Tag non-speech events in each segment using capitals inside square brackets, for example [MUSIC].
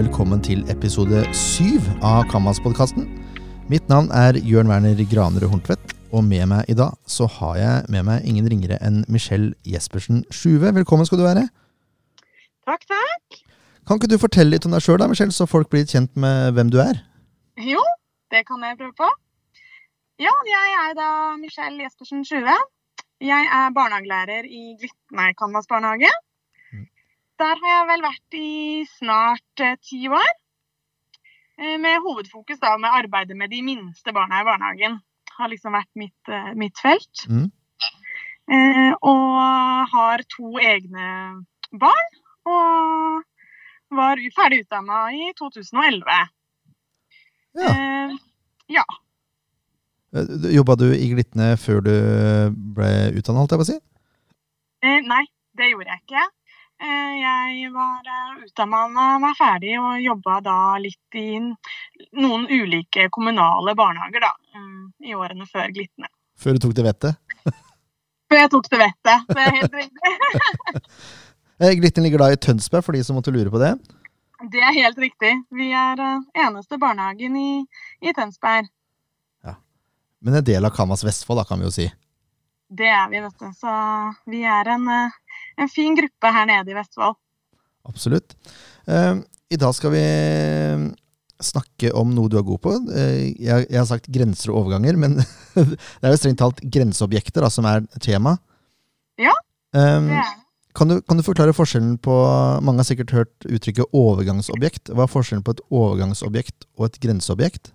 velkommen til episode syv av Kammas-podkasten. Mitt navn er Jørn Werner Granerød Horntvedt, og med meg i dag så har jeg med meg ingen ringere enn Michelle Jespersen Sjuve. Velkommen skal du være. Takk, takk. Kan ikke du fortelle litt om deg sjøl, Michelle, så folk blir kjent med hvem du er? Jo, det kan jeg prøve på. Ja, jeg er da Michelle Jespersen Sjuve. Jeg er barnehagelærer i Glitnei Canvas barnehage. Der har jeg vel vært i snart eh, ti år. Eh, med hovedfokus da med arbeidet med de minste barna i barnehagen. Har liksom vært mitt, eh, mitt felt. Mm. Eh, og har to egne barn. Og var ferdig utdanna i 2011. Ja. Eh, ja. Jobba du i Glitne før du ble utdanna, holdt jeg på å si? Eh, nei, det gjorde jeg ikke. Eh, jeg var uh, utdanna var ferdig og jobba da litt i noen ulike kommunale barnehager da, eh, i årene før Glitne. Før du tok til vettet? [LAUGHS] før jeg tok det vettet. Det er helt riktig. [LAUGHS] Eh, Glitne ligger da i Tønsberg, for de som måtte lure på det. Det er helt riktig. Vi er eh, eneste barnehagen i, i Tønsberg. Men en del av Kamas Vestfold, da, kan vi jo si. Det er vi, vet du. Så vi er en, eh, en fin gruppe her nede i Vestfold. Absolutt. Eh, I dag skal vi eh, snakke om noe du er god på. Eh, jeg, har sagt grenser og overganger, men [LAUGHS] det er jo strengt talt grenseobjekter da, som er tema. Ja, Det er kan, du, kan du forklare forskjellen på Mange har sikkert hørt uttrykket overgangsobjekt. Hva er forskjellen på et overgangsobjekt og et grenseobjekt?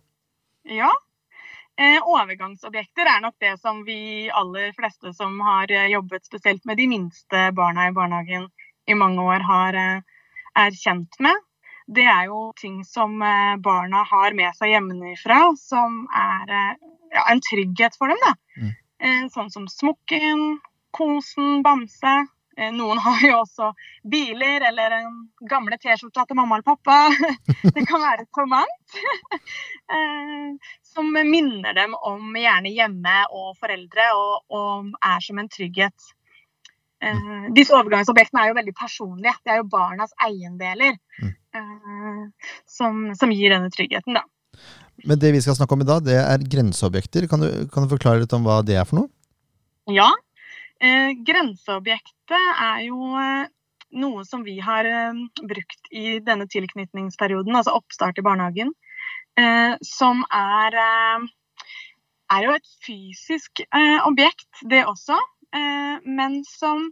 Ja. Eh, overgangsobjekter er nok det som vi aller fleste som har eh, jobbet spesielt med de minste barna i barnehagen i mange år, har, eh, er kjent med. Det er jo ting som barna har med seg hjemmefra, som er ja, en trygghet for dem. Da. Mm. Sånn som smokken, kosen, bamse. Eh, Noen [LAUGHS] har jo også biler eller en gamle T-skjorta til mamma eller pappa. [LAUGHS] Det kan være så mangt. [LAUGHS] Eh, som minner dem om gjerne hjemme og foreldre, og, og er som en trygghet. Eh, disse overgangsobjektene er jo veldig personlige. Det er jo barnas eiendeler Mm. som, som gir denne tryggheten, da. Men det vi skal snakke om i dag, det er grenseobjekter. Kan du, kan du forklare litt om hva det er for noe? Ja. Eh, grenseobjektet er jo eh, noe som vi har eh, brukt i denne tilknytningsperioden, altså oppstart i barnehagen, eh, som er er jo et fysisk objekt, det også. Men som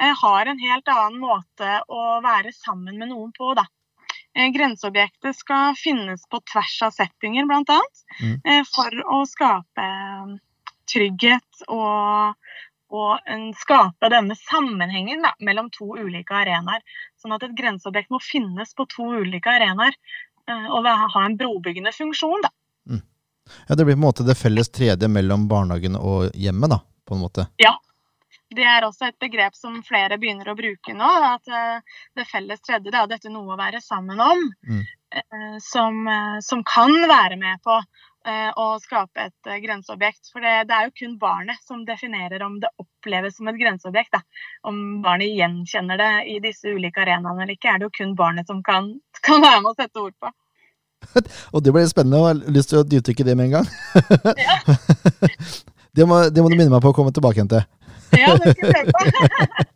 har en helt annen måte å være sammen med noen på, da. Grenseobjektet skal finnes på tvers av settinger, bl.a. Mm. For å skape trygghet og, og skape denne sammenhengen da, mellom to ulike arenaer. Sånn at et grenseobjekt må finnes på to ulike arenaer eh, og ha en brobyggende funksjon. Da. Ja, Det blir på en måte det felles tredje mellom barnehagen og hjemmet, da, på en måte. Det er også et begrep som flere begynner å bruke nå. At eh, det felles tredje det er dette noe å være sammen om. Mm. eh, Som, som kan være med på eh, å skape et eh, grenseobjekt. For det, det er jo kun barnet som definerer om det oppleves som et grenseobjekt. Da. Om barnet gjenkjenner det i disse ulike arenaene eller ikke, er det jo kun barnet som kan, [LAUGHS] kan være med å sette ord på. [LAUGHS] Og det blir spennende, og jeg har lyst til å dypdykke det med en gang. Ja. [LAUGHS] det, må, det må du minne meg på å komme tilbake igjen til. Ja, det skal jeg prøve på.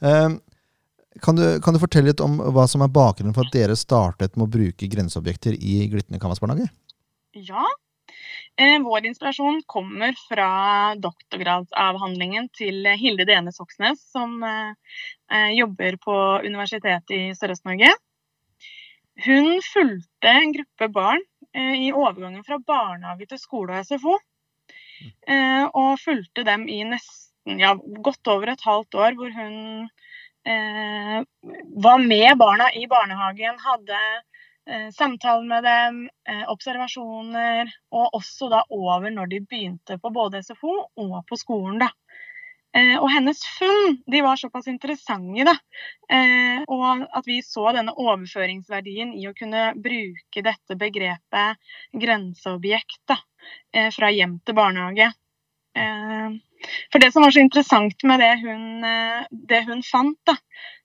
Eh, kan, du, kan du fortelle litt om hva som er bakgrunnen for at dere startet med å bruke grenseobjekter i Glitne Canvas barnehage? Ja. Eh, vår inspirasjon kommer fra doktorgradsavhandlingen til Hilde Dene Soksnes, som eh, eh, jobber på Universitetet i Sørøst-Norge. Hun fulgte en gruppe barn i overgangen fra barnehage til skole og SFO. Og fulgte dem i nesten ja, godt over et halvt år, hvor hun var med barna i barnehagen, hadde eh, samtaler med dem, eh, observasjoner, og også da over når de begynte på både SFO og på skolen. da. Eh, og hennes funn de var såpass interessante, da. Og at vi så denne overføringsverdien i å kunne bruke dette begrepet grenseobjekt da, fra hjem til barnehage. For det som var så interessant med det hun, eh, det hun fant, da,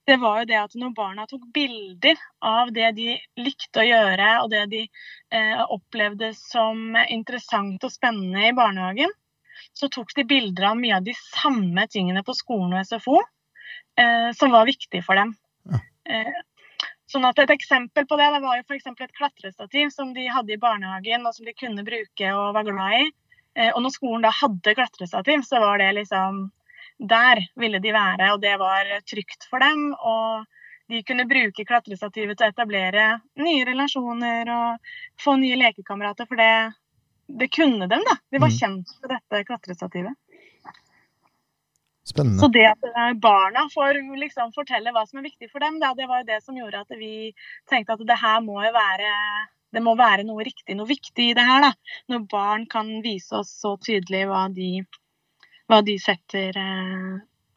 det var jo det at når barna tok bilder av det de likte å gjøre, og det de eh, opplevde som interessant og spennende i barnehagen, så tok de bilder av mye av de samme tingene på skolen og SFO eh, som var viktig for dem. Ja. Eh, sånn at Et eksempel på det, det var jo f.eks. et klatrestativ som de hadde i barnehagen, og som de kunne bruke og var glad i. Eh, og når skolen da hadde klatrestativ, så var det liksom Der ville de være, og det var trygt for dem. Og de kunne bruke klatrestativet til å etablere nye relasjoner og få nye lekekamerater, for det, det kunne dem, da. De var Mm. kjent med dette klatrestativet. Spennende. Så det at eh, barna får liksom fortelle hva som er viktig for dem, da, det var jo det som gjorde at vi tenkte at det her må jo være det må være noe riktig, noe viktig i det her. da. Når barn kan vise oss så tydelig hva de, hva de setter eh,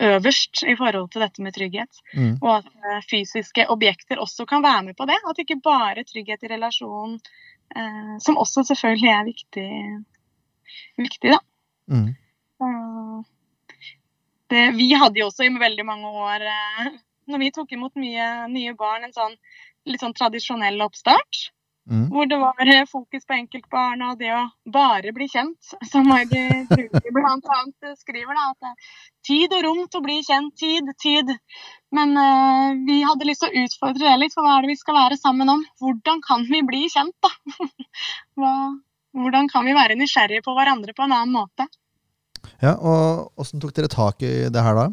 øverst i forhold til dette med trygghet. Mm. Og at eh, fysiske objekter også kan være med på det. At ikke bare trygghet i relasjon, eh, som også selvfølgelig er viktig, viktig da. Mm. Eh, Det, vi hadde jo også i veldig mange år, eh, når vi tok imot mye nye barn, en sånn litt sånn tradisjonell oppstart. Mm. Hvor det var eh, fokus på enkeltbarn og det å bare bli kjent. Som Margie Bruker bl.a. skriver, da, at det er tid og rom til å bli kjent. Tid, tid. Men uh, vi hadde lyst til å utfordre det litt, for hva er det vi skal være sammen om? Hvordan kan vi bli kjent, da? [LAUGHS] Hva, hvordan kan vi være nysgjerrige på hverandre på en annen måte? Ja, og Åssen tok dere tak i det her da?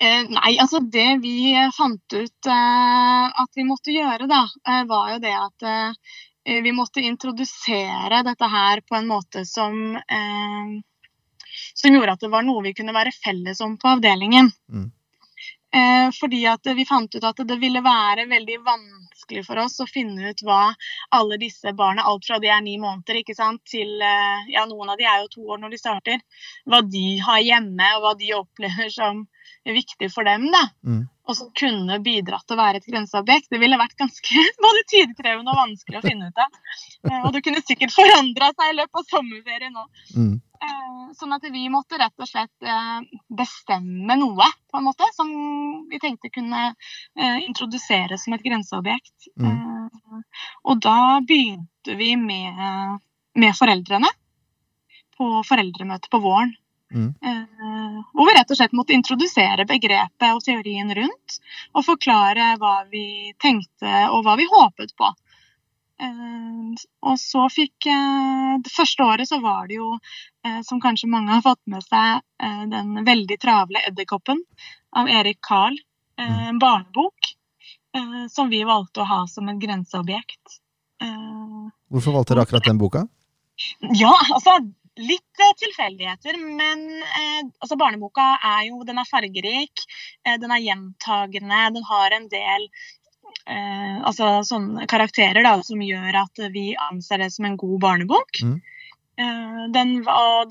Eh, nei, altså det vi fant ut eh, at vi måtte gjøre, da, eh, var jo det at vi måtte introdusere dette her på en måte som eh, som gjorde at det var noe vi kunne være felles om på avdelingen. Mm. Eh, fordi at vi fant ut at det ville være veldig vanskelig for oss å finne ut hva alle disse barna, alt fra de er ni måneder ikke sant, til ja, noen av de er jo to år når de starter, hva de har hjemme og hva de opplever som viktig for dem. da Mm. og som kunne bidratt til å være et grenseobjekt. Det ville vært ganske [LAUGHS] både tidkrevende og vanskelig å finne ut av. Eh, Og det kunne sikkert forandra seg i løpet av sommerferien òg. Mm. Sånn at vi måtte rett og slett eh, bestemme noe, på en måte, som vi tenkte kunne eh, introduseres som et grenseobjekt. Mm. Eh, Og da begynte vi med, med foreldrene på foreldremøte på våren. Mm. Eh, hvor vi rett og slett måtte introdusere begrepet og teorien rundt. Og forklare hva vi tenkte og hva vi håpet på. Eh, og så fikk eh, Det første året så var det jo, eh, som kanskje mange har fått med seg, eh, den veldig travle 'Edderkoppen' av Erik Karl. eh, En barnebok eh, som vi valgte å ha som et grenseobjekt. Eh, Hvorfor valgte dere akkurat den boka? ja, altså litt eh, tilfeldigheter, men eh, altså barneboka er jo Den er fargerik, eh, den er gjentagende, den har en del eh, altså sånne karakterer da, som gjør at vi anser det som en god barnebok. Mm. Eh, den,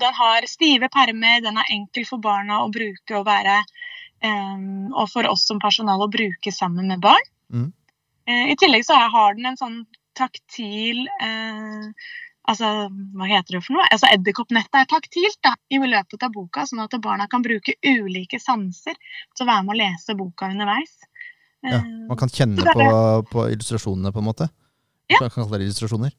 den har stive permer, den er enkel for barna å bruke og være eh, Og for oss som personal å bruke sammen med barn. Mm. Eh, I tillegg så har den en sånn taktil eh, Altså, hva heter det for noe? Altså, Edderkoppnettet er taktilt da, i løpet av boka, sånn at barna kan bruke ulike sanser til å være med å lese boka underveis. Ja, Eh, Man kan kjenne på, på illustrasjonene, på en måte? Ja. Man kan kalle det illustrasjoner.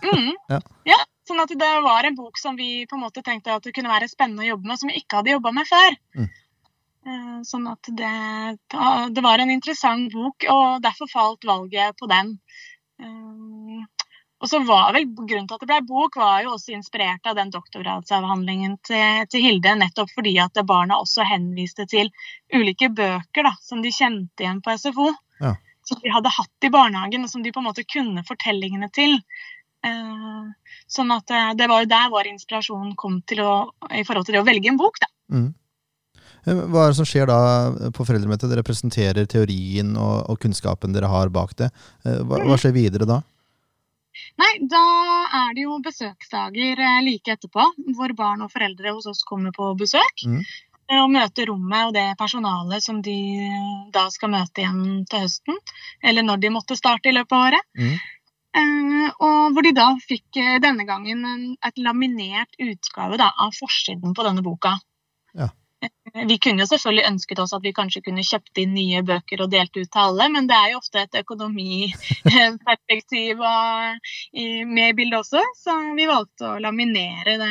Mm, [LAUGHS] Ja. ja. Sånn at det var en bok som vi på en måte tenkte at det kunne være spennende å jobbe med, som vi ikke hadde jobba med før. Mm. Eh, Sånn at det, det var en interessant bok, og derfor falt valget på den. Og så var vel Grunnen til at det ble bok, var jo også inspirert av den doktorgradsavhandlingen til, til Hilde, nettopp fordi at barna også henviste til ulike bøker da, som de kjente igjen på SFO. Ja. Som de hadde hatt i barnehagen, og som de på en måte kunne fortellingene til. Eh, sånn at eh, det var jo der vår inspirasjon kom til å, i forhold til det å velge en bok. da. Mm. Eh, Hva er det som skjer da på foreldremøtet? Dere presenterer teorien og, og kunnskapen dere har bak det. Eh, Hva, hva skjer videre da? Nei, da er det jo besøksdager eh, like etterpå, hvor barn og foreldre hos oss kommer på besøk. Mhm. eh, Og møter rommet og det personalet som de eh, da skal møte igjen til høsten. Eller når de måtte starte i løpet av året. Mm. Uh, og hvor de da fikk denne gangen en, et laminert utgave da, av forsiden på denne boka. Ja. Vi kunne jo selvfølgelig ønsket oss at vi kanskje kunne kjøpt inn nye bøker og delt ut til alle, men det er jo ofte et økonomiperspektiv med i bildet også, så vi valgte å laminere det,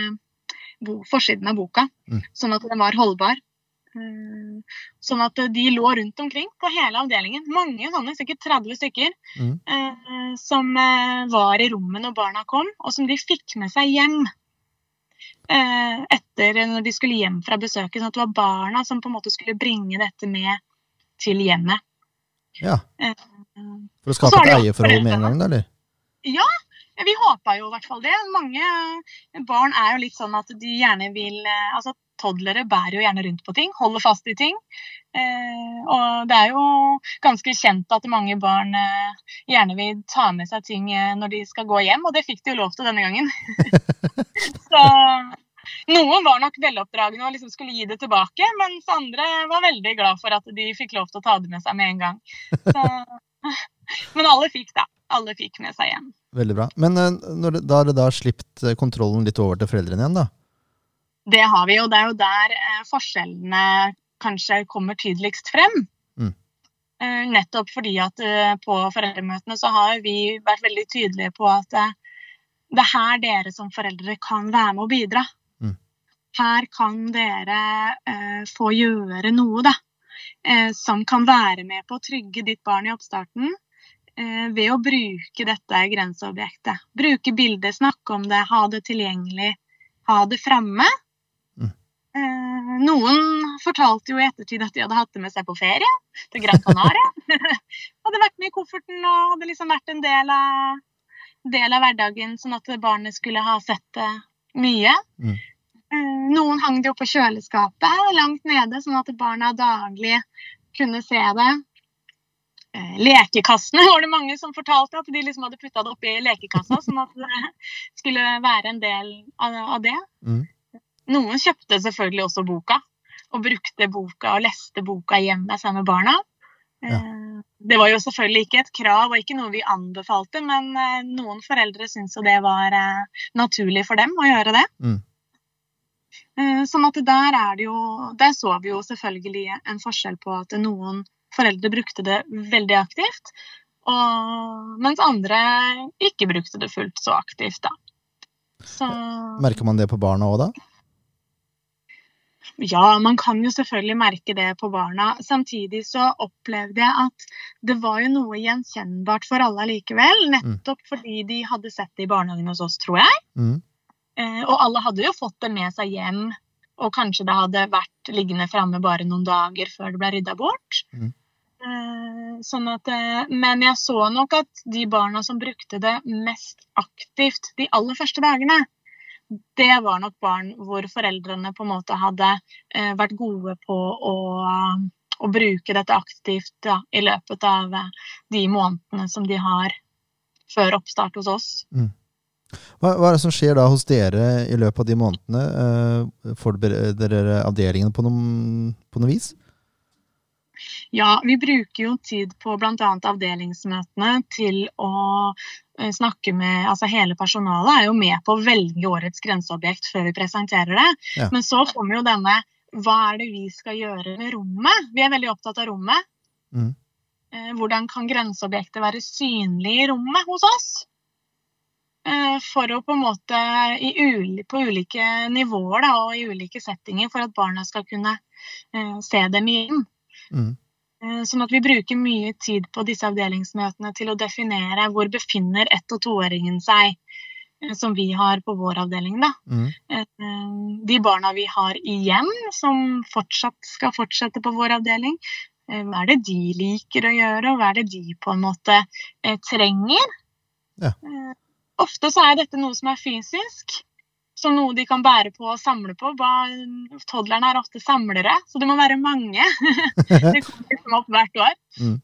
forsiden av boka, Mm. sånn at den var holdbar. Eh, Sånn at de lå rundt omkring på hele avdelingen. Mange sånne, sikkert 30 stykker, Mm. eh, som eh, var i rommet når barna kom, og som de fikk med seg hjem. Eh, etter når de skulle hjem fra besøket. Sånn at det var barna som på en måte skulle bringe dette med til hjemmet. Ja. Eh, For å skape et eierforhold med en gang, da, eller? Ja, vi håpa jo i hvert fall det. Mange barn er jo litt sånn at de gjerne vil Altså Altså toddlere bærer jo gjerne rundt på ting, holder fast i ting. Eh, og det er jo ganske kjent at mange barn eh, gjerne vil ta med seg ting eh, når de skal gå hjem, og det fikk de jo lov til denne gangen. [LAUGHS] Så noen var nok veloppdragne og liksom skulle gi det tilbake, mens andre var veldig glad for at de fikk lov til å ta det med seg med en gang. Så, [LAUGHS] men alle fikk, da. Alle fikk med seg hjem. Veldig bra. Men eh, det, da har det da slipt eh, kontrollen litt over til foreldrene igjen, da? Det har vi, og det er jo der eh, forskjellene kanskje kommer tydeligst frem. Mm. Eh, nettopp fordi at eh, på foreldremøtene så har vi vært veldig tydelige på at det er her dere som foreldre kan være med og bidra. Mm. Her kan dere få gjøre noe, da. Som kan være med på å trygge ditt barn i oppstarten. Ved å bruke dette grenseobjektet. Bruke bildet, snakke om det, ha det tilgjengelig, ha det framme. Eh, Noen fortalte jo i ettertid at de hadde hatt det med seg på ferie til Gran Canaria. [LAUGHS] hadde vært med i kofferten og hadde liksom vært en del av, del av hverdagen, sånn at barnet skulle ha sett det mye. Mm. Eh, Noen hang det jo på kjøleskapet langt nede, sånn at barna daglig kunne se det. Eh, Lekekassene [LAUGHS] var det mange som fortalte at de liksom hadde putta det oppi lekekassa, sånn at det [LAUGHS] skulle være en del av det. Mm. Noen kjøpte selvfølgelig også boka, og brukte boka og leste boka hjemme sammen med barna. Ja. Eh, Det var jo selvfølgelig ikke et krav og ikke noe vi anbefalte, men eh, noen foreldre syntes jo det var eh, naturlig for dem å gjøre det. Mm. Sånn at der er det jo Der så vi jo selvfølgelig en forskjell på at noen foreldre brukte det veldig aktivt, og, mens andre ikke brukte det fullt så aktivt, da. Så Merker man det på barna òg, da? Ja, man kan jo selvfølgelig merke det på barna. Samtidig så opplevde jeg at det var jo noe gjenkjennbart for alle likevel. Nettopp fordi de hadde sett det i barnehagen hos oss, tror jeg. Mm. Eh, og alle hadde jo fått det med seg hjem. Og kanskje det hadde vært liggende framme bare noen dager før det ble rydda bort. Mm. Eh, sånn at, eh, men jeg så nok at de barna som brukte det mest aktivt de aller første dagene, det var nok barn hvor foreldrene på en måte hadde eh, vært gode på å, å bruke dette aktivt da, i løpet av eh, de månedene som de har før oppstart hos oss. Hva, hva er det som skjer da hos dere i løpet av de månedene? Eh, Forbereder dere avdelingene på på noe vis? Ja, vi bruker jo tid på bl.a. avdelingsmøtene til å eh, snakke med Altså hele personalet er jo med på å velge årets grenseobjekt før vi presenterer det. Ja. Men så kommer jo denne Hva er det vi skal gjøre med rommet? Vi er veldig opptatt av rommet. Mm. Eh, Hvordan kan grenseobjektet være synlig i rommet hos oss? Eh, For å på en måte i uli, på ulike nivåer da, og i ulike settinger for at barna skal kunne eh, se dem igjen. Mm. Eh, Sånn at vi bruker mye tid på disse avdelingsmøtene til å definere hvor befinner ett- og toåringen seg, eh, som vi har på vår avdeling. Da. Mm. Eh, De barna vi har igjen, som fortsatt skal fortsette på vår avdeling, hva er det de liker å gjøre, og hva er det de på en måte trenger? Ja. Ofte så er dette noe som er fysisk, som noe de kan bære på og samle på. Toddlerne er ofte samlere, så det må være mange. [LAUGHS] det kommer liksom opp hvert år. Mm.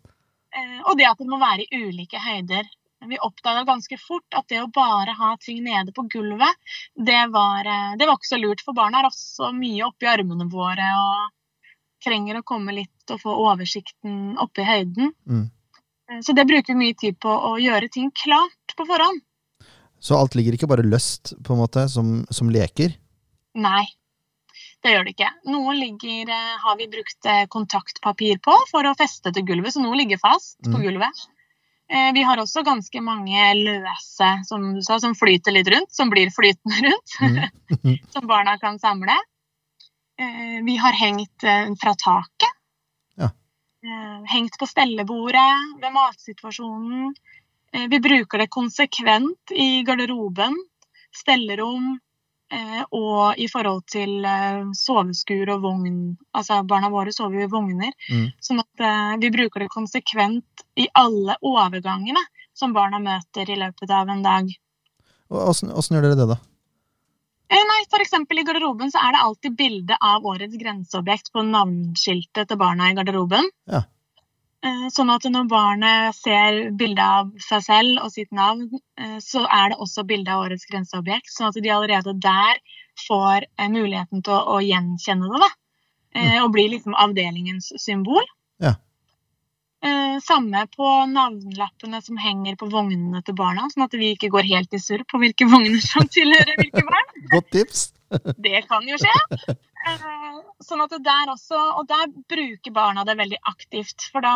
Eh, og det at det må være i ulike høyder. Vi oppdaga ganske fort at det å bare ha ting nede på gulvet, det var, eh, det var ikke så lurt. For barna er også mye oppi armene våre og trenger å komme litt og få oversikten oppi i høyden. Mm. Så det bruker vi mye tid på å gjøre ting klart på forhånd. Så alt ligger ikke bare løst, på en måte, som, som leker? Nei, det gjør det ikke. Noe ligger, eh, har vi brukt eh, kontaktpapir på for å feste til gulvet, så noe ligger fast på Mm. gulvet. Eh, Vi har også ganske mange løse som du sa, som flyter litt rundt, som blir flytende rundt, Mm. [LAUGHS] som barna kan samle. Vi har hengt fra taket. Ja. Hengt på stellebordet ved matsituasjonen. Eh, Vi bruker det konsekvent i garderoben, stellerom eh, og i forhold til eh, soveskur og vogn. Altså barna våre sover jo i vogner. Mm. Sånn at vi bruker det konsekvent i alle overgangene som barna møter i løpet av en dag. Åssen gjør dere det, da? Nei, for I garderoben så er det alltid bilde av årets grenseobjekt på navnskiltet til barna i garderoben. Ja. Eh, Sånn at når barnet ser bilde av seg selv og sitt navn, eh, så er det også bilde av årets grenseobjekt. Sånn at de allerede der får eh, muligheten til å, å gjenkjenne det. da. Eh, Og bli liksom avdelingens symbol. Ja. Samme på navnlappene som henger på vognene til barna, sånn at vi ikke går helt i surr på hvilke vogner som tilhører hvilke barn. [LAUGHS] Godt tips! Det kan jo skje. Eh, Sånn at der også, Og der bruker barna det veldig aktivt. For da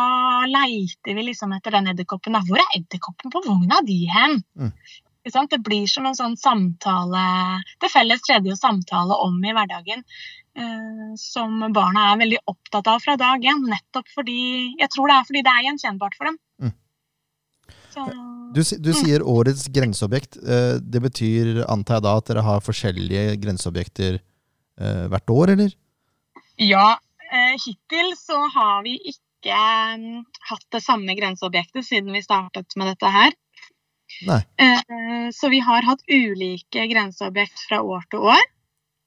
leiter vi liksom etter den edderkoppen. Hvor er edderkoppen på vogna di hen? Mm. Det blir som en sånn samtale Det felles tredje samtale om i hverdagen. eh, som barna er veldig opptatt av fra dag én. Nettopp fordi Jeg tror det er fordi det er gjenkjennbart for dem. Mm. Du, du sier årets grenseobjekt. Eh, Det betyr, antar jeg da, at dere har forskjellige grenseobjekter eh, hvert år, eller? Ja, eh, hittil så har vi ikke mm, hatt det samme grenseobjektet siden vi startet med dette her. Nei. Så vi har hatt ulike grenseobjekt fra år til år.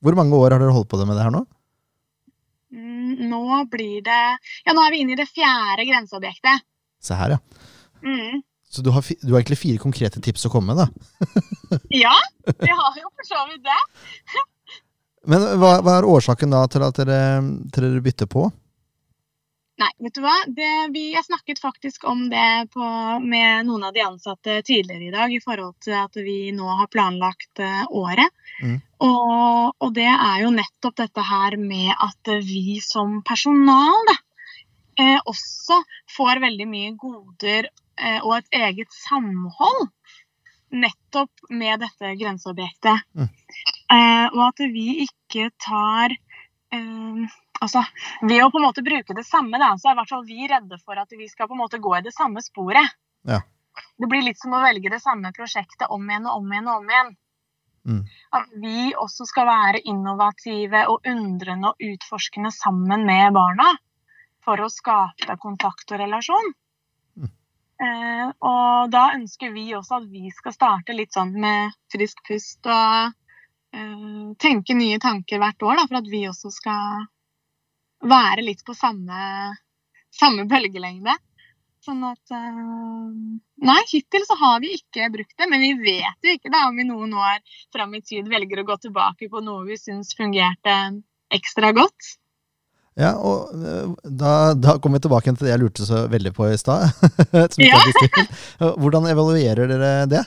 Hvor mange år har dere holdt på med det her nå? Mm, Nå blir det Ja, nå er vi inne i det fjerde grenseobjektet. Se her, ja. Mm. Så du har, du har egentlig fire konkrete tips å komme med, da. [LAUGHS] Ja, vi har jo for så vidt det. Men hva, hva er årsaken da til at dere, til dere bytter på? Nei, vet du hva? Det, vi, jeg snakket faktisk om det på, med noen av de ansatte tidligere i dag, i forhold til at vi nå har planlagt eh, året. Mm. Og, og det er jo nettopp dette her med at vi som personal da, eh, også får veldig mye goder og et eget samhold nettopp med dette grenseobjektet. Mm. Eh, og at vi ikke tar eh, Altså, ved å på en måte bruke det samme, da, så er i hvert fall vi redde for at vi skal på en måte gå i det samme sporet. Ja. Det blir litt som å velge det samme prosjektet om igjen og om igjen og om igjen. Mm. At vi også skal være innovative og undrende og utforskende sammen med barna for å skape kontakt og relasjon. Eh, og da ønsker vi også at vi skal starte litt sånn med frisk pust og eh, tenke nye tanker hvert år, da, for at vi også skal være litt på samme, samme bølgelengde. Sånn at eh, Nei, hittil så har vi ikke brukt det, men vi vet jo ikke da om vi noen år fram i tid velger å gå tilbake på noe vi syns fungerte ekstra godt. Ja, og eh, da, da kommer vi tilbake til det jeg lurte så veldig på i stad. [LAUGHS] Ja. Hvordan evaluerer dere det?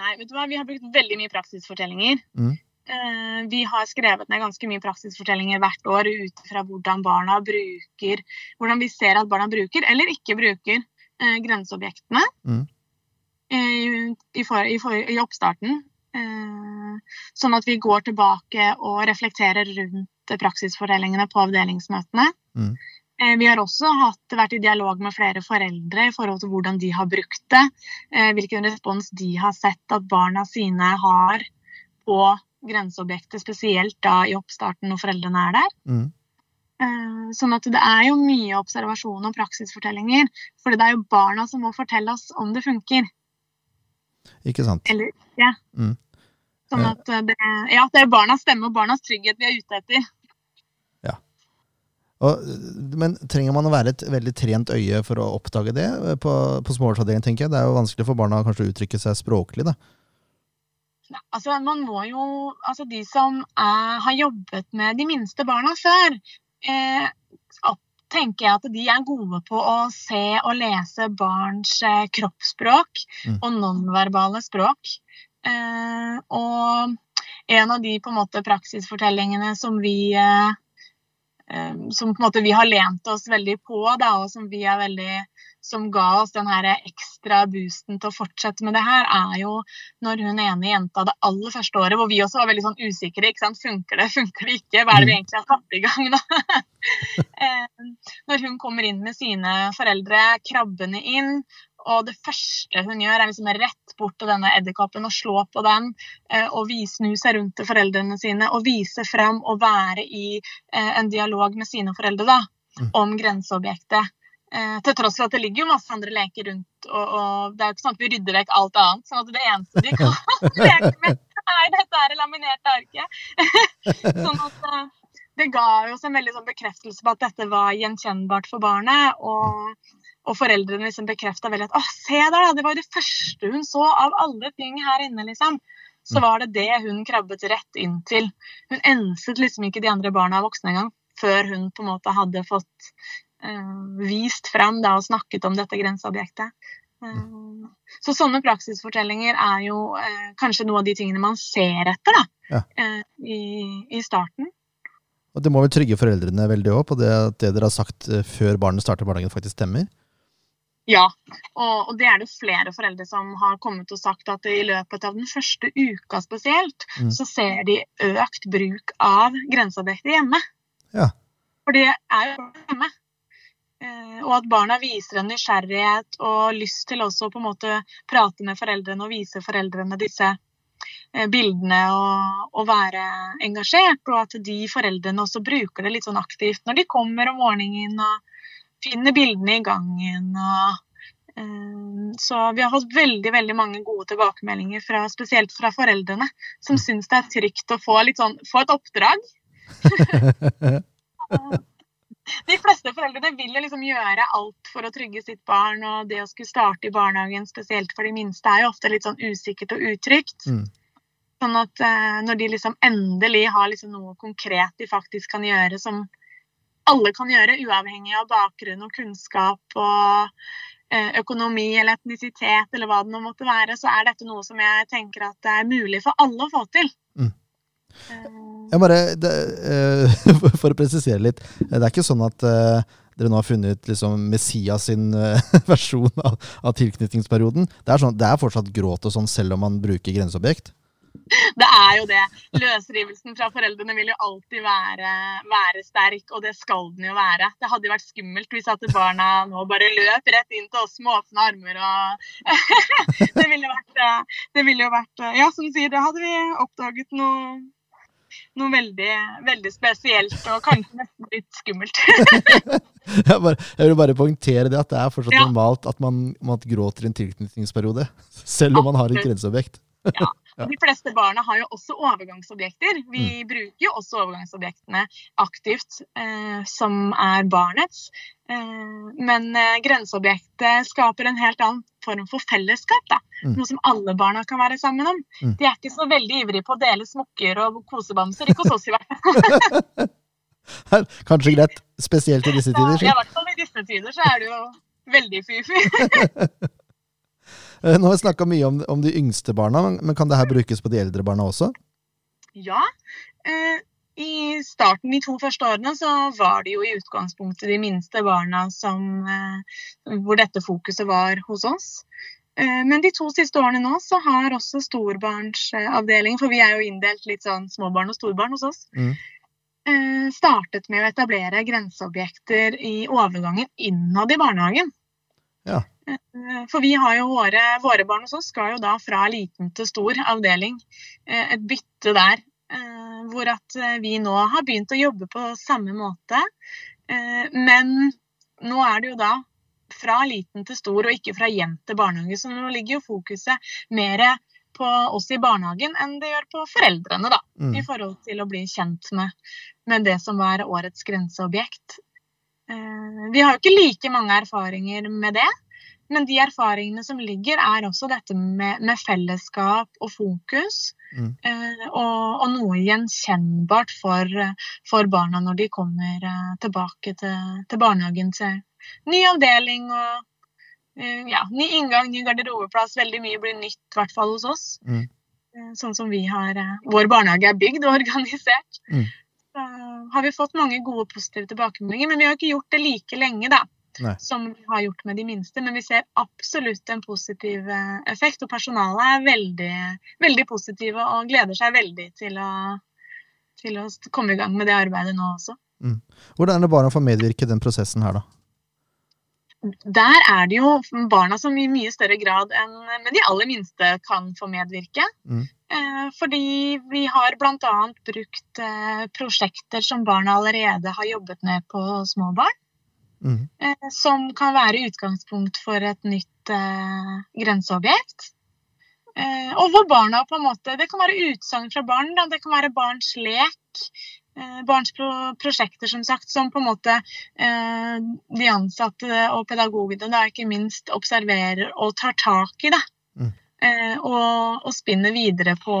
Nei, vet du hva, vi har brukt veldig mye praksisfortellinger. Mm. Eh, vi har skrevet ned ganske mye praksisfortellinger hvert år ut fra hvordan barna bruker Hvordan vi ser at barna bruker, eller ikke bruker, eh, grenseobjektene Mm. i, for, i, for, i oppstarten. Sånn at vi går tilbake og reflekterer rundt praksisfortellingene på avdelingsmøtene. Mm. Eh, Vi har også hatt, vært i dialog med flere foreldre i forhold til hvordan de har brukt det. eh, Hvilken respons de har sett at barna sine har på grenseobjektet, spesielt da i oppstarten når foreldrene er der. Mm. Eh, Sånn at det er jo mye observasjon og praksisfortellinger. For det er jo barna som må fortelle oss om det funker Ikke sant? eller ja. Mm. Sånn at eh, det, ja, det er barnas stemme og barnas trygghet vi er ute etter. Og, men trenger man å være et veldig trent øye for å oppdage det eh, på, på småårsavdelingen, tenker jeg? Det er jo vanskelig for barna kanskje å uttrykke seg språklig, da. Altså, man må jo, altså De som er, har jobbet med de minste barna før, eh, tenker jeg at de er gode på å se og lese barns eh, kroppsspråk Mm. og nonverbale språk. Eh, og en av de på en måte praksisfortellingene som vi eh, eh, som på en måte vi har lent oss veldig på, da, og som vi er veldig som ga oss den her ekstra boosten til å fortsette med det her, er jo når hun ene jenta det aller første året, hvor vi også var veldig sånn usikre. ikke sant? Funker det, [LAUGHS] funker det ikke? Hva er det vi egentlig har satt i gang da? [LAUGHS] Når hun kommer inn med sine foreldre, krabbende inn, og det første hun gjør, er liksom rett bort til denne edderkoppen og slå på den, eh, og vise, snu seg rundt til foreldrene sine og vise frem og være i eh, en dialog med sine foreldre da, Mm. om grenseobjektet. Eh, til tross for at det ligger jo masse andre leker rundt, og, og det er jo ikke sånn at vi rydder vekk alt annet. sånn at det eneste de kan [LAUGHS] [LAUGHS] leke med, er dette her laminerte arket. [LAUGHS] sånn at det ga jo oss en veldig sånn bekreftelse på at dette var gjenkjennbart for barnet. Og, og foreldrene liksom bekrefta veldig at å, se der, da, det var jo det første hun så av alle ting her inne, liksom. Så Mm. var det det hun krabbet rett inn til. Hun enset liksom ikke de andre barna voksne engang, før hun på en måte hadde fått uh, vist fram da, og snakket om dette grenseobjektet. Eh, så sånne praksisfortellinger er jo eh, kanskje noe av de tingene man ser etter da, Ja. eh, i, i starten. Og det må vel trygge foreldrene veldig òg, på det at det dere har sagt før barnet starter barnehagen, faktisk stemmer? Ja, og, og det er det flere foreldre som har kommet og sagt at i løpet av den første uka spesielt, Mm. så ser de økt bruk av grenseobjekter hjemme. Ja. For det er jo hjemme. Eh, og at barna viser en nysgjerrighet og lyst til også på en måte prate med foreldrene og vise foreldrene disse eh, bildene og, og være engasjert. Og at de foreldrene også bruker det litt sånn aktivt når de kommer om morgenen og finner bildene i gangen. og eh, så vi har fått veldig veldig mange gode tilbakemeldinger, fra, spesielt fra foreldrene, som syns det er trygt å få, sånn, få et oppdrag. [LAUGHS] De fleste foreldrene vil jo liksom gjøre alt for å trygge sitt barn, og det å skulle starte i barnehagen, spesielt for de minste, er jo ofte litt sånn usikkert og utrygt. Mm. Sånn at eh, når de liksom endelig har liksom noe konkret de faktisk kan gjøre, som alle kan gjøre, uavhengig av bakgrunn og kunnskap og eh, økonomi eller etnisitet eller hva det nå måtte være, så er dette noe som jeg tenker at det er mulig for alle å få til. Mm. Eh, Jeg bare, det, eh, [LAUGHS] for- å presisere litt. Det er ikke sånn at dere nå har funnet liksom, Messias sin [LAUGHS] versjon av, av tilknytningsperioden. Det er, sånn, det er fortsatt gråt og sånn selv om man bruker grenseobjekt. Det er jo det. Løsrivelsen fra foreldrene vil jo alltid være, være sterk, og det skal den jo være. Det hadde jo vært skummelt hvis at barna nå bare løp rett inn til oss med åpne armer og [LAUGHS] Det ville vært, eh, det ville jo vært eh, Ja, som du sier, da hadde vi oppdaget noe noe veldig, veldig spesielt og kanskje nesten litt skummelt. [LAUGHS] Jeg, bare, jeg vil bare poengtere det at det er fortsatt Ja. normalt at man, man gråter i en tilknytningsperiode. Selv om man har et grenseobjekt. Ja. Ja. De fleste barna har jo også overgangsobjekter. Vi bruker jo også overgangsobjektene aktivt, eh, som er barnets. Eh, men eh, grenseobjektet skaper en helt annen form for fellesskap. Da. Mm. Noe som alle barna kan være sammen om. Mm. De er ikke så veldig ivrige på å dele smokker og kosebamser. Ikke hos oss, i hvert fall. Kanskje greit, spesielt i disse tider. Ja. I hvert fall i disse tider så er det jo veldig fy-fy. [LAUGHS] [LAUGHS] Eh, Nå har vi snakka mye om, om de yngste barna, men- kan det her brukes på de eldre barna også? Ja. Eh, I starten, de to første årene, så var det jo i utgangspunktet de minste barna som, eh, hvor dette fokuset var hos oss. Eh, men de to siste årene nå så har også storbarnsavdelingen, for vi er jo inndelt litt sånn småbarn og storbarn hos oss, Mm. eh, startet med å etablere grenseobjekter i overgangen innad i barnehagen. Ja. Eh, For vi har jo våre, våre barn hos oss skal jo da fra liten til stor avdeling. eh, Et bytte der. eh, Hvor at vi nå har begynt å jobbe på samme måte. Men nå er det jo da fra liten til stor, og ikke fra hjem til barnehage. Så nå ligger jo fokuset mer på oss i barnehagen enn det gjør på foreldrene, da. Mm. I forhold til å bli kjent med, med det som var årets grenseobjekt. Vi har jo ikke like mange erfaringer med det. Men de erfaringene som ligger, er også dette med, med fellesskap og fokus. Mm. Eh, og, og, noe gjenkjennbart for, for, barna når de kommer eh, tilbake til, til, barnehagen til ny avdeling og eh, ja, ny inngang, ny garderobeplass. Veldig mye blir nytt, i hvert fall hos oss. Mm. Eh, sånn som vi har Vår barnehage er bygd og [LAUGHS] organisert. Mm. Så har vi fått mange gode positive tilbakemeldinger, men vi har ikke gjort det like lenge, da. Nei. som vi har gjort med de minste. Men vi ser absolutt en positiv eh, effekt. Og personalet er veldig, veldig positive og gleder seg veldig til å, til å, komme i gang med det arbeidet nå også. Mm. Hvordan er det barna får medvirke i den prosessen her, da? Der er det jo barna som i mye større grad enn med de aller minste kan få medvirke. Mm. Eh, fordi vi har bl.a. brukt eh, prosjekter som barna allerede har jobbet med på små barn. Mm. Eh, som kan være utgangspunkt for et nytt eh, grenseobjekt. Eh, og hvor barna på en måte Det kan være utsagn fra barn, da. det kan være barns lek. Eh, barns pro prosjekter, som sagt, som på en måte eh, de ansatte og pedagogene da ikke minst observerer og tar tak i. da. Mm. Eh, og, og spinner videre på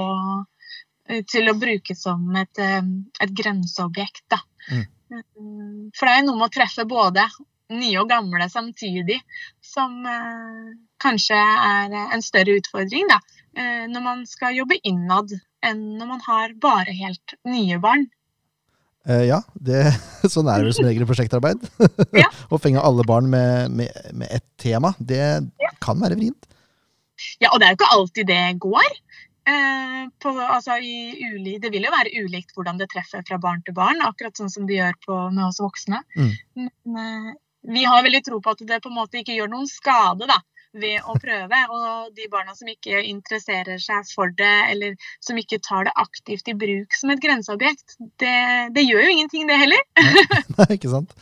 til å bruke som et, et grenseobjekt. da. Mm. Mm, for det er noe med å treffe både nye og gamle samtidig som eh, kanskje er en større utfordring da, eh, når man skal jobbe innad enn når man har bare helt nye barn. Eh, ja, det, [LAUGHS] sånn er det som regel i prosjektarbeid. [LAUGHS] Ja. Å fenge alle barn med, med, med ett tema, det ja. kan være vrient. Ja, og det er jo ikke alltid det går. Eh, på, altså, uli, det vil jo være ulikt hvordan det treffer fra barn til barn, akkurat sånn som det gjør på, med oss voksne. Mm. Men eh, vi har veldig tro på at det på en måte ikke gjør noen skade da, ved å prøve. Og de barna som ikke interesserer seg for det, eller som ikke tar det aktivt i bruk som et grenseobjekt, det, det gjør jo ingenting, det heller. Nei, [LAUGHS] ikke sant.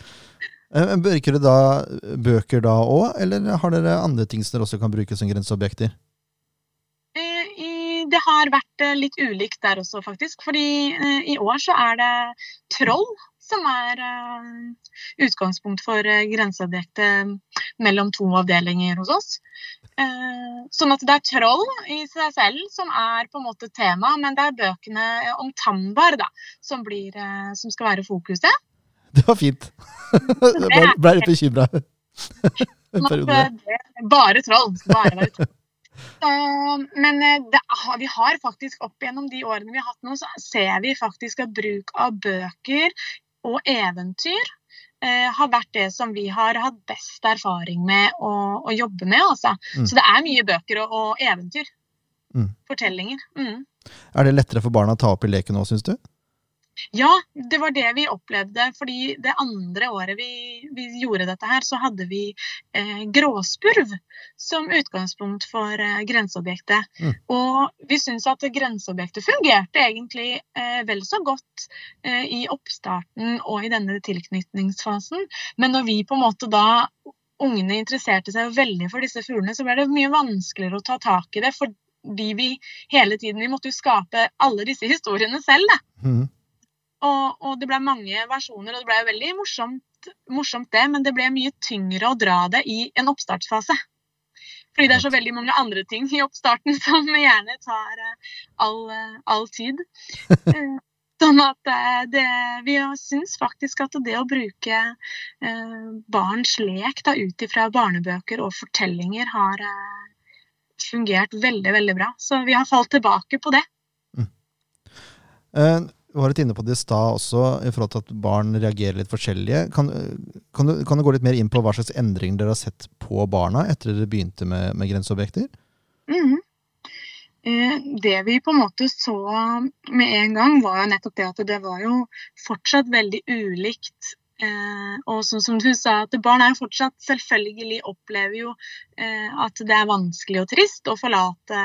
Eh, bruker dere da bøker da òg, eller har dere andre ting som dere også kan bruke som grenseobjekter? Det har vært eh, litt ulikt der også, faktisk. Fordi eh, i år så er det troll som er eh, utgangspunkt for grenseobjektet mellom to avdelinger hos oss. Sånn at det er troll i seg selv som er på en måte tema, men det er bøkene om Tambar da, som, blir, som skal være fokuset. Det var fint. [LAUGHS] Jeg ble litt bekymra. [LAUGHS] [LAUGHS] Bare troll. Bare være troll. Men eh, det, vi har faktisk opp gjennom de årene vi har hatt nå, så ser vi faktisk at bruk av bøker og eventyr eh, har vært det som vi har hatt best erfaring med å, å jobbe med. Altså. Mm. Så det er mye bøker og, og eventyr. Mm. Fortellinger. Mm. Er det lettere for barna å ta opp i leken nå, syns du? Ja, det var det vi opplevde. fordi det andre året vi, vi gjorde dette her, så hadde vi eh, gråspurv som utgangspunkt for eh, grenseobjektet. Mm. Og vi syns at grenseobjektet fungerte egentlig eh, vel så godt eh, i oppstarten og i denne tilknytningsfasen. Men når vi på en måte da ungene interesserte seg veldig for disse fuglene, så ble det mye vanskeligere å ta tak i det. Fordi vi hele tiden vi måtte jo skape alle disse historiene selv. Da. Mm. Og, og, det ble mange versjoner, og det ble veldig morsomt, morsomt, det, men det ble mye tyngre å dra det i en oppstartsfase. Fordi det er så veldig mange andre ting i oppstarten [LAUGHS] som gjerne tar eh, all, eh, all tid. [LAUGHS] Eh, sånn at det, vi syns faktisk at det å bruke barns lek ut ifra barnebøker og fortellinger har fungert veldig, veldig bra. Så vi har falt tilbake på det. Mm. Uh, du var litt inne på det i stad også, i forhold til at barn reagerer litt forskjellige. Kan, kan, du, kan, du, gå litt mer inn på hva slags endringer dere har sett på barna etter dere begynte med, med grenseobjekter? Mm. Eh, det vi på en måte så med en gang, var jo nettopp det at det var jo fortsatt veldig ulikt Eh, og som du sa, at barn er jo fortsatt selvfølgelig opplever jo eh, at det er vanskelig og trist å forlate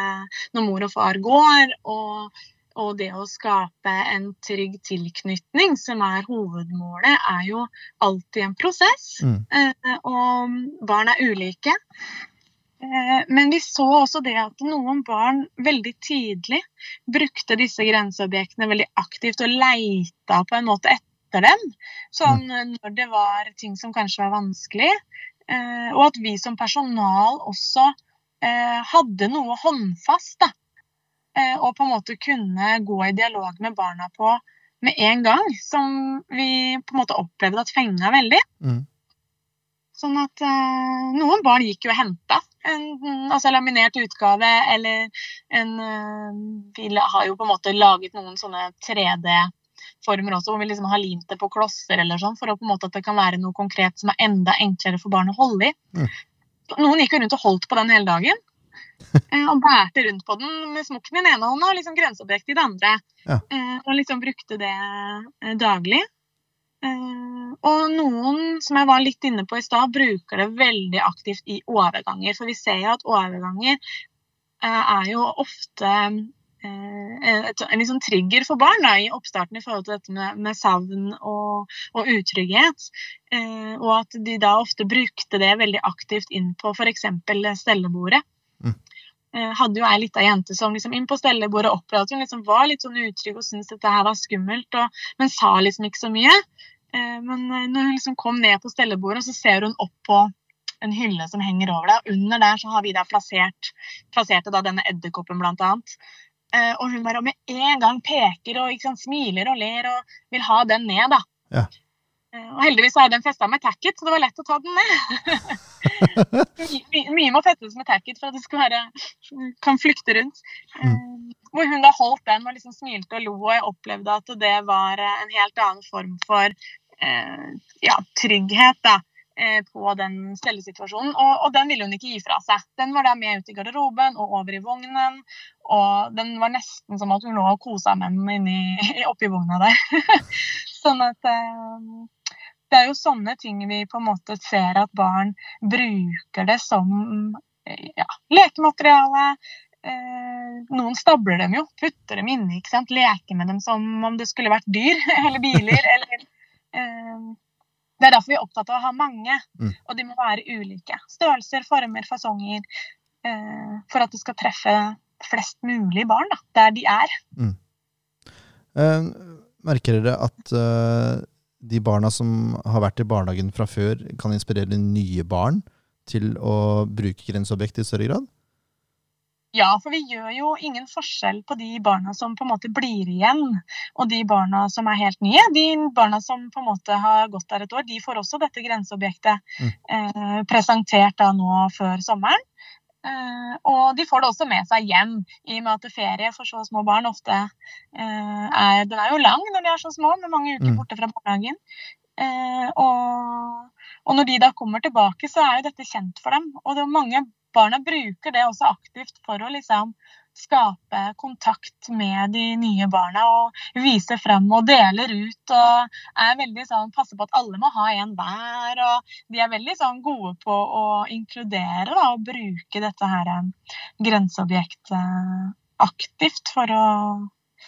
når mor og far går. Og og det å skape en trygg tilknytning, som er hovedmålet, er jo alltid en prosess. Mm. Eh, og barn er ulike. Eh, men vi så også det at noen barn veldig tidlig brukte disse grenseobjektene veldig aktivt og leita på en måte etter dem. Sånn mm. når det var ting som kanskje var vanskelig. Eh, og at vi som personal også hadde noe håndfast da, eh, og på en måte kunne gå i dialog med barna på med en gang, som vi på en måte opplevde at fenga veldig. Mm. Sånn at eh, noen barn gikk jo og henta en altså laminert utgave, eller en eh, Vi har jo på en måte laget noen sånne 3D-former også, hvor vi liksom har limt det på klosser eller sånn, for å på en måte at det kan være noe konkret som er enda enklere for barn å holde i. Mm. Noen gikk jo rundt og holdt på den hele dagen. Eh, og bærte rundt på den med smokken i den ene hånda og liksom grenseobjekt i den andre. Ja. Eh, og liksom brukte det eh, daglig. Og noen, som jeg var litt inne på i stad, bruker det veldig aktivt i overganger. For vi ser jo at overganger er jo ofte et, en liksom trigger for barn da, i oppstarten i forhold til dette med, med savn og, og utrygghet. Eh, og at de da ofte brukte det veldig aktivt inn på f.eks. stellebordet. Mm. Eh, hadde jo ei lita jente som liksom inn på stellebordet opplevde at hun liksom var litt sånn utrygg og syntes dette her var skummelt, og, men sa liksom ikke så mye. Eh, men eh, når hun liksom kom ned på stellebordet, så ser hun opp på en hylle som henger over deg. Under der så har vi da plassert, plasserte da denne edderkoppen, blant annet. Og hun bare med en gang peker og sant, smiler og ler og vil ha den ned, da. Ja. Eh, Og heldigvis er den festa med tacket, så det var lett å ta den ned. [LAUGHS] My, mye må fettes med tacket for at det skal være kan flykte rundt. Mm. Hvor hun da holdt den og liksom smilte og lo, og jeg opplevde at det var eh, en helt annen form for eh, ja, trygghet da, eh, på den stellesituasjonen. Og, og den ville hun ikke gi fra seg. Den var da med ut i garderoben og over i vognen. Og den var nesten som at hun lå og kosa med den inni, [LAUGHS] oppi vogna der. [LAUGHS] sånn at eh, det er jo sånne ting vi på en måte ser at barn bruker det som eh, ja, lekemateriale. Eh, noen stabler dem jo, putter dem inni, ikke sant? leker med dem som om det skulle vært dyr [LAUGHS] eller biler. [LAUGHS] eller eh, Det er derfor vi er opptatt av å ha mange, Mm. og de må være ulike. Størrelser, former, fasonger. Eh, for at det skal treffe flest mulig barn da, der de er. Eh, merker dere at eh, de barna som har vært i barnehagen fra før, kan inspirere nye barn til å bruke grenseobjekt i større grad? Ja, for vi gjør jo ingen forskjell på de barna som på en måte blir igjen, og de barna som er helt nye. De barna som på en måte har gått der et år, de får også dette grenseobjektet Mm. eh, presentert da nå før sommeren. Eh, og de får det også med seg hjem, i og med at ferie for så små barn ofte eh, er Den er jo lang når de er så små, med mange uker Mm. borte fra barnehagen. Eh, og, og når de da kommer tilbake, så er jo dette kjent for dem. Og det er mange barna bruker det også aktivt for å liksom skape kontakt med de nye barna og vise frem og deler ut og er veldig sånn passer på at alle må ha en hver. Og de er veldig sånn gode på å inkludere da, og bruke dette her eh, grenseobjektet eh, aktivt for å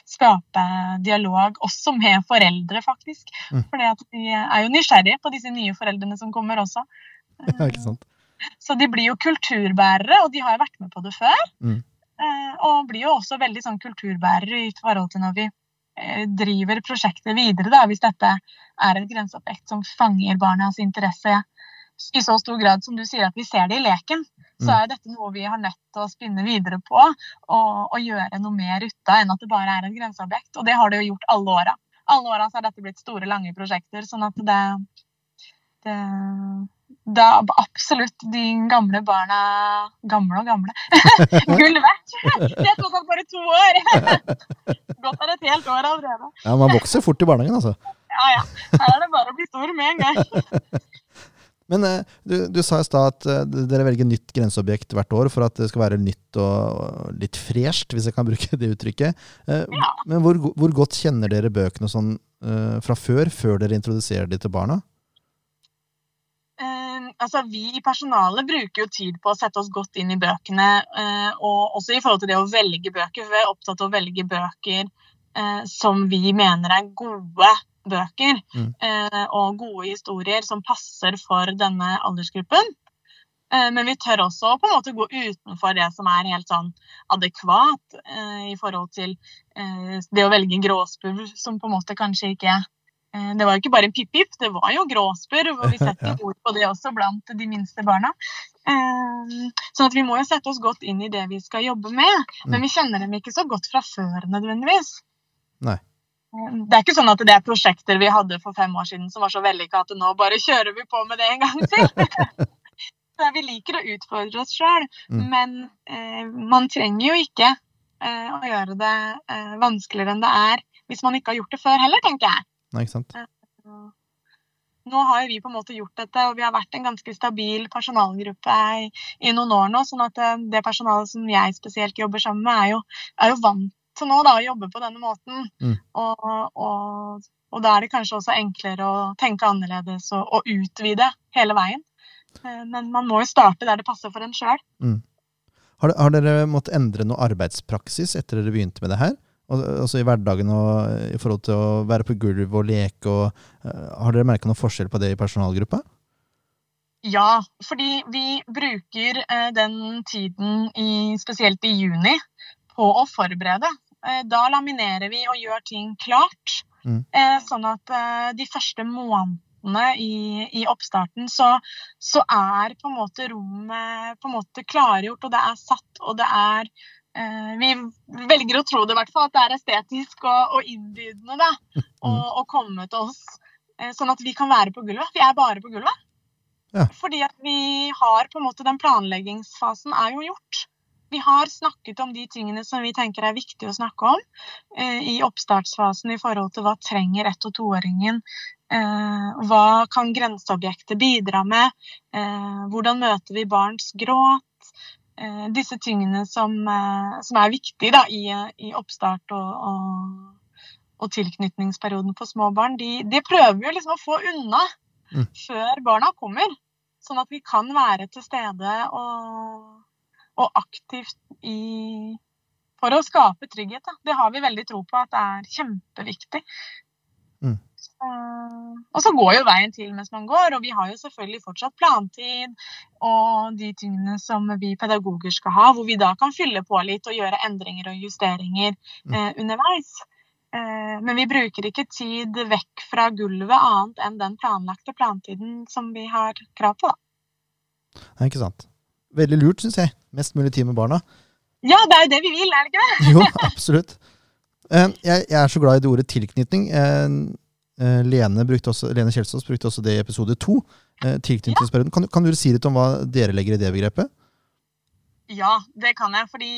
skape dialog også med foreldre, faktisk. Mm. Fordi de er jo nysgjerrige på disse nye foreldrene som kommer også. [LAUGHS] Ja, ikke sant? Så de blir jo kulturbærere, og de har jo vært med på det før. Mm. Eh, og blir jo også veldig sånn kulturbærere i forhold til når vi eh, driver prosjektet videre, da, hvis dette er et grenseobjekt som fanger barnas interesse i så stor grad som du sier at vi ser det i leken. Så Mm. er dette noe vi har nødt til å spinne videre på og, og gjøre noe mer ut av enn at det bare er et grenseobjekt. Og det har det jo gjort alle åra. Alle åra har dette blitt store, lange prosjekter. sånn at det, det er absolutt de gamle barna Gamle og gamle. [LAUGHS] Gull verdt! Det tross alt bare to år! [LAUGHS] Godt er et helt år allerede. Ja, Man vokser fort i barnehagen, altså. Ja ja. Her er det bare å bli stor med en gang. [LAUGHS] Men eh, du, du sa i stad at eh, dere velger nytt grenseobjekt hvert år for at det skal være nytt og, og litt fresht, hvis jeg kan bruke det uttrykket. Eh, Ja. Men hvor, hvor godt kjenner dere bøkene sånn fra før, før dere introduserer de til barna? Altså, vi i personalet bruker jo tid på å sette oss godt inn i bøkene. eh, og også i forhold til det å velge bøker. For vi er opptatt av å velge bøker eh, som vi mener er gode bøker. Mm. eh, og gode historier som passer for denne aldersgruppen. Eh, men vi tør også på en måte gå utenfor det som er helt sånn adekvat eh, i forhold til eh, det å velge gråspurv, som på en måte kanskje ikke Eh, det var jo ikke bare en pip-pip, det var jo gråspurv. Og vi [LAUGHS] setter ord på det også blant de minste barna. Sånn at vi må jo sette oss godt inn i det vi skal jobbe med. Men vi kjenner dem ikke så godt fra før nødvendigvis. Nei. Det er ikke sånn at det er prosjekter vi hadde for fem år siden som var så vellykka at nå bare kjører vi på med det en gang til. [LAUGHS] vi liker å utfordre oss sjøl, mm. men eh, man trenger jo ikke eh, å gjøre det eh, vanskeligere enn det er hvis man ikke har gjort det før heller, tenker jeg. Nei, ikke sant? Nå har jo vi på en måte gjort dette, og vi har vært en ganske stabil personalgruppe i, i noen år nå. sånn at eh, det personalet som jeg spesielt jobber sammen med, er jo, er jo vant til nå da, å jobbe på denne måten. Mm. Og, og, og, da er det kanskje også enklere å tenke annerledes og, og utvide hele veien. Eh, men man må jo starte der det passer for en sjøl. Mm. Har, har, dere måttet endre noe arbeidspraksis etter dere begynte med det her? Altså i hverdagen og eh, i forhold til å være på gulv og leke og uh, Har dere merka noen forskjell på det i personalgruppa? Ja, fordi vi bruker uh, den tiden i, spesielt i juni på å forberede. Da laminerer vi og gjør ting klart. Mm. Sånn at de første månedene i, i oppstarten, så, så, er på en måte rommet på en måte klargjort, og det er satt, og det er eh, Vi velger å tro det, i hvert fall, at det er estetisk og, og innbydende da, [LAUGHS] å, å, komme til oss. Eh, sånn at vi kan være på gulvet. Vi er bare på gulvet. Ja. Fordi at vi har på en måte Den planleggingsfasen er jo gjort. Vi har snakket om de tingene som vi tenker er viktig å snakke om eh, i oppstartsfasen i forhold til hva trenger ett- og toåringen Eh, hva kan grenseobjektet bidra med? Eh, hvordan møter vi barns gråt? Eh, disse tingene som, som er viktige da, i, i, oppstart og, og, og, tilknytningsperioden for små barn, de, de prøver vi liksom å få unna mm. før barna kommer. Sånn at vi kan være til stede og, og aktivt i, for å skape trygghet. Da. Det har vi veldig tro på at det er kjempeviktig. Mm. Eh, og så går jo veien til mens man går, og vi har jo selvfølgelig fortsatt plantid og de tingene som vi pedagoger skal ha, hvor vi da kan fylle på litt og gjøre endringer og justeringer mm. eh, underveis. Eh, men vi bruker ikke tid vekk fra gulvet annet enn den planlagte plantiden som vi har krav på. Da. Er ikke sant. Veldig lurt, syns jeg. Mest mulig tid med barna. Ja, det er jo det vi vil, er det ikke det? jo, absolutt. Eh, jeg, jeg er så glad i det ordet tilknytning. Eh, Eh, Lene, også, Lene Kjelsås brukte også det i episode to. tilknytningsperioden. Ja. Kan, kan, du si litt om hva dere legger i det begrepet? Ja, det kan jeg. Fordi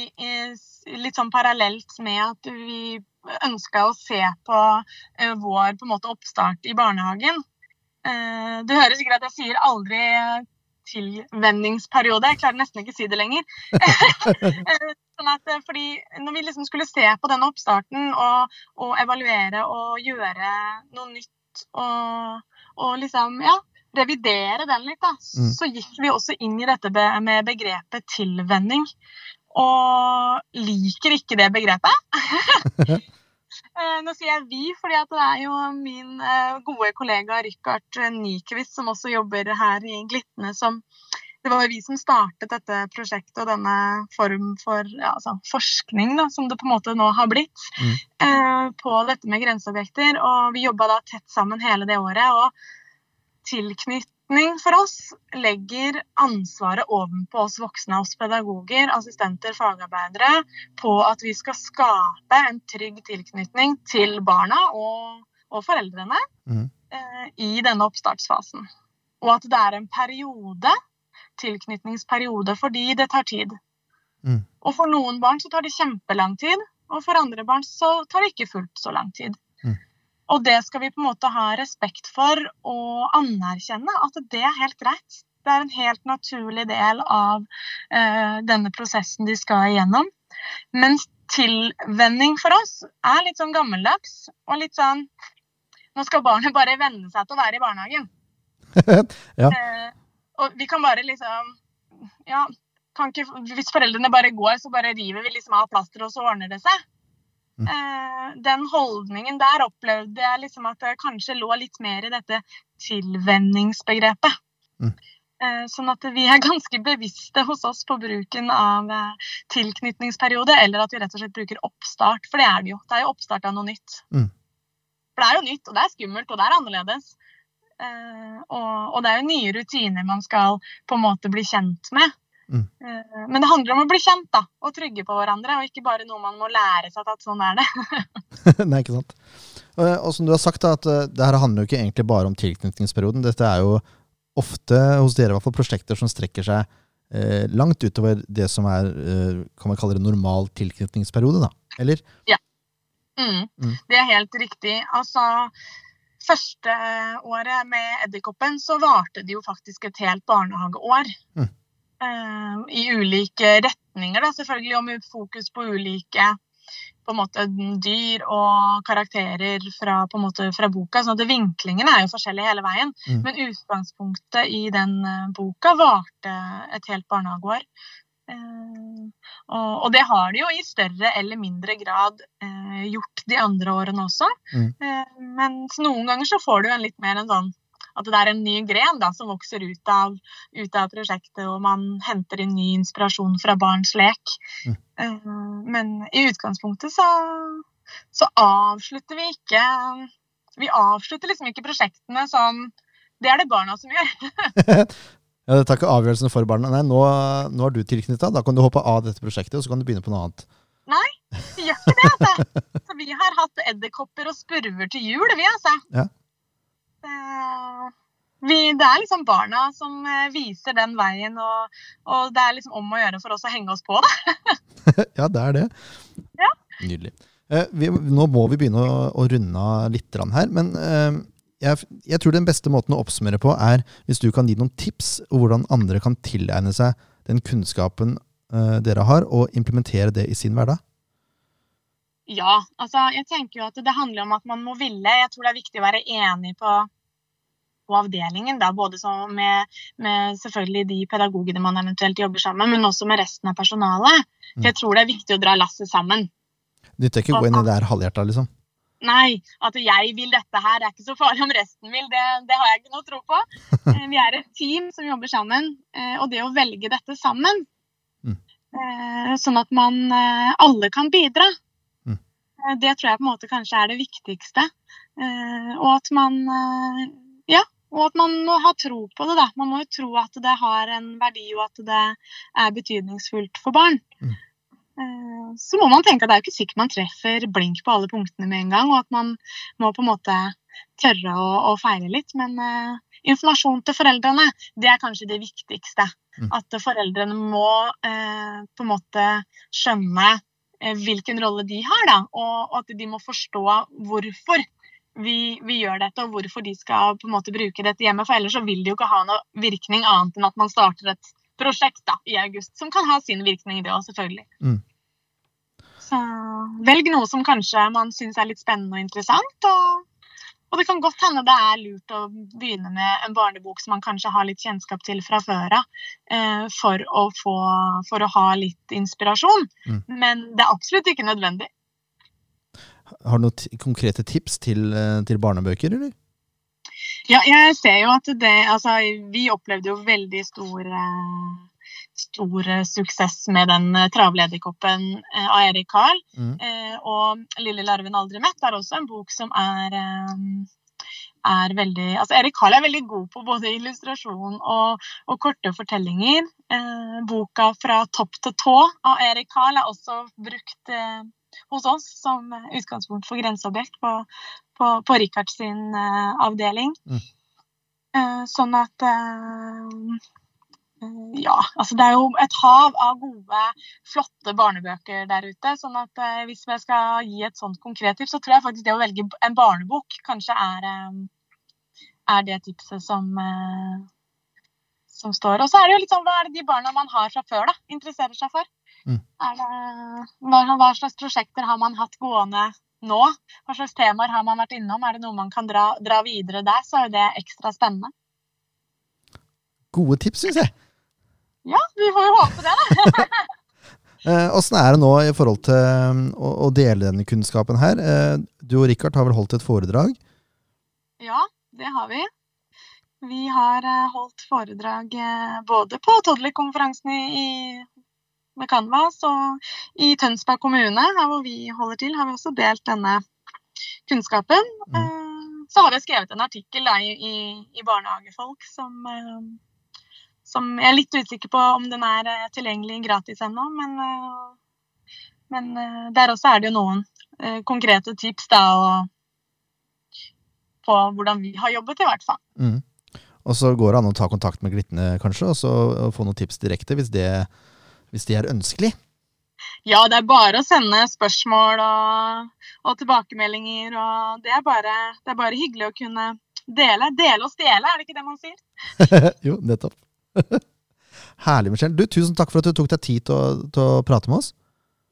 litt sånn parallelt med at vi ønska å se på vår på måte oppstart i barnehagen. Du hører sikkert at jeg sier aldri tilvenningsperiode. Jeg klarer nesten ikke å si det lenger. [LAUGHS] sånn at, eh, fordi når vi liksom skulle se på den oppstarten og, og evaluere og gjøre noe nytt og, og, liksom ja, revidere den litt, da, mm. så gikk vi også inn i dette med begrepet tilvenning. Og liker ikke det begrepet. [LAUGHS] Eh, nå sier jeg vi, fordi det er jo min eh, gode kollega Rikard Nyquist som også jobber her i Glitne, som det var jo vi som startet dette prosjektet og denne form for ja, altså forskning, da, som det på en måte nå har blitt, mm. eh, på dette med grenseobjekter. Og vi jobba da tett sammen hele det året. Og tilknytning for oss legger ansvaret ovenpå oss voksne, oss pedagoger, assistenter, fagarbeidere, på at vi skal skape en trygg tilknytning til barna og, og foreldrene mm. eh, i denne oppstartsfasen. Og at det er en periode tilknytningsperiode fordi det tar tid. Mm. Og for noen barn så tar det kjempelang tid, og for andre barn så tar det ikke fullt så lang tid. Og det skal vi på en måte ha respekt for og anerkjenne at det er helt greit. Det er en helt naturlig del av uh, denne prosessen de skal igjennom. Mens tilvenning for oss er litt sånn gammeldags og litt sånn Nå skal barnet bare venne seg til å være i barnehagen. [LAUGHS] ja. Uh, og vi kan bare liksom Ja, ikke, hvis foreldrene bare går, så bare river vi liksom av plasteret, og så ordner det seg. Mm. Eh, den holdningen der opplevde jeg liksom at det kanskje lå litt mer i dette tilvenningsbegrepet. Mm. Eh, sånn at vi er [LAUGHS] ganske bevisste hos oss på bruken av eh, tilknytningsperiode, eller at vi rett og slett bruker oppstart, for det er det jo. Det er jo oppstart av noe nytt. Mm. For det er jo nytt, og det er skummelt, og det er annerledes. Og, og, det er jo nye rutiner man skal på en måte bli kjent med. Mm. Uh, men det handler om å bli kjent da, og trygge på hverandre, og ikke bare noe man må lære seg at sånn er det. [LAUGHS] Nei, ikke sant. Og som du har sagt, da, at det her handler jo ikke egentlig bare om tilknytningsperioden. Dette er jo ofte hos dere i hvert fall prosjekter som strekker seg eh, langt utover det som er eh, kan man kalle det normal tilknytningsperiode, da? Eller? Ja. Mm. Mm. Det er helt riktig. Altså, første året med Edderkoppen så varte det jo faktisk et helt barnehageår. Mm. Uh, I ulike retninger, da, selvfølgelig, og med fokus på ulike på en måte dyr og karakterer fra, på en måte, fra boka. sånn at Vinklingene er jo forskjellige hele veien. Mm. Men utgangspunktet i den uh, boka varte et helt barnehageår. Uh, og, og, det har de jo i større eller mindre grad uh, gjort de andre årene også. Mm. mens noen ganger så får du en litt mer en sånn at det er en ny gren da, som vokser ut av, ut av, prosjektet, og man henter inn ny inspirasjon fra barns lek. Mm. Uh, men i utgangspunktet så, så, avslutter vi ikke Vi avslutter liksom ikke prosjektene sånn Det er det barna som gjør. [LAUGHS] ja, Det tar ikke avgjørelsen for barna. Nei, nå, nå er du tilknytta. Da kan du hoppe av dette prosjektet, og så kan du begynne på noe annet. Nei, vi gjør ikke det. altså. [LAUGHS] Så vi har hatt edderkopper og spurver til jul, vi, altså. Ja. Vi, det er liksom barna som eh, viser den veien, og, og, det er liksom om å gjøre for oss å henge oss på, da. [LAUGHS] [LAUGHS] ja, det er det. Ja. Nydelig. Eh, vi, nå må vi begynne å, å runde av litt her, men eh, jeg, jeg, tror den beste måten å oppsummere på er hvis du kan gi noen tips om hvordan andre kan tilegne seg den kunnskapen eh, dere har, og implementere det i sin hverdag. Ja, altså jeg tenker jo at det handler om at man må ville. Jeg tror det er viktig å være enig på, på avdelingen, da, både med, med, selvfølgelig de pedagogene man eventuelt jobber sammen men også med resten av personalet. For jeg mm. tror det er viktig å dra lasset sammen. Du tør ikke gå inn i det her halvhjerta, liksom? Nei, at jeg vil dette her, det er ikke så farlig om resten vil. Det, det har jeg ikke noe tro på. [LAUGHS] Eh, vi er et team som jobber sammen. Eh, og det å velge dette sammen, mm. Eh, sånn at man alle kan bidra, det tror jeg på en måte kanskje er det viktigste. Eh, og at man eh, Ja, og at man må ha tro på det. da. Man må jo tro at det har en verdi, og at det er betydningsfullt for barn. Mm. Så må man tenke at det er jo ikke sikkert man treffer blink på alle punktene med en gang, og at man må på en måte tørre å, å feile litt. Men uh, informasjon til foreldrene, det er kanskje det viktigste. Mm. At foreldrene må uh, på en måte skjønne Eh, hvilken rolle de har, da, og at de må forstå hvorfor vi, vi, gjør dette, og hvorfor de skal på en måte bruke dette hjemme. For ellers så vil det jo ikke ha noe virkning annet enn at man starter et prosjekt da, i august, som kan ha sin virkning, det òg, selvfølgelig. Mm. Så velg noe som kanskje man syns er litt spennende og interessant, og og det kan godt hende det er lurt å begynne med en barnebok som man kanskje har litt kjennskap til fra før av, eh, for, for, å ha litt inspirasjon. Mm. Men det er absolutt ikke nødvendig. Har du noen konkrete tips til, eh, til barnebøker, eller? Ja, jeg ser jo at det Altså, vi opplevde jo veldig stor eh, stor suksess med den eh, travlederkoppen eh, av Erik Karl. Mm. Eh, og 'Lille larven aldri mett' er også en bok som er, er veldig altså Erik Karl er veldig god på både illustrasjon og, og korte fortellinger. boka 'Fra topp til tå' av Erik Karl er også brukt hos oss som utgangspunkt for grenseobjekt på, på, på Richards sin avdeling. Mm. sånn at ja, altså det er jo et hav av gode, flotte barnebøker der ute. sånn at eh, hvis jeg skal gi et sånt konkret tips, så tror jeg faktisk det å velge en barnebok kanskje er, eh, er det tipset som, eh, som står. Og så er det jo litt sånn hva er det de barna man har fra før, da, interesserer seg for? Mm. Det, hva, slags prosjekter har man hatt gående nå? Hva slags temaer har man vært innom? Er det noe man kan dra, dra videre der, så er det ekstra spennende. Gode tips, syns jeg. Det, da. [LAUGHS] Eh, åssen er det nå i forhold til um, å, å dele denne kunnskapen her? Eh, du og Richard har vel holdt et foredrag? Ja, det har vi. Vi har eh, holdt foredrag både på Toddler-konferansen med Canvas og i Tønsberg kommune, her hvor vi holder til, har vi også delt denne kunnskapen. Mm. Eh, så har jeg skrevet en artikkel i, i, i Barnehagefolk som, som jeg er litt usikker på om den er eh, tilgjengelig gratis ennå, men, eh, men eh, der også er det jo noen konkrete tips da, på hvordan vi har jobbet, i hvert fall. Mm. Og så går det an å ta kontakt med Glitne, kanskje, og så få noen tips direkte, hvis det, hvis det er ønskelig. Ja, det er bare å sende spørsmål og, og tilbakemeldinger. og det er, bare, det er bare hyggelig å kunne dele. Dele og stjele, er det ikke det man sier? [LAUGHS] jo, nettopp. [LAUGHS] Herlig, Michelle. Du, tusen takk for at du tok deg tid til å, til å prate med oss.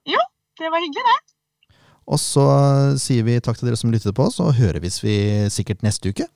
Jo, Det var hyggelig, det. Og så sier vi takk til dere som lyttet på oss, og høres vi sikkert neste uke.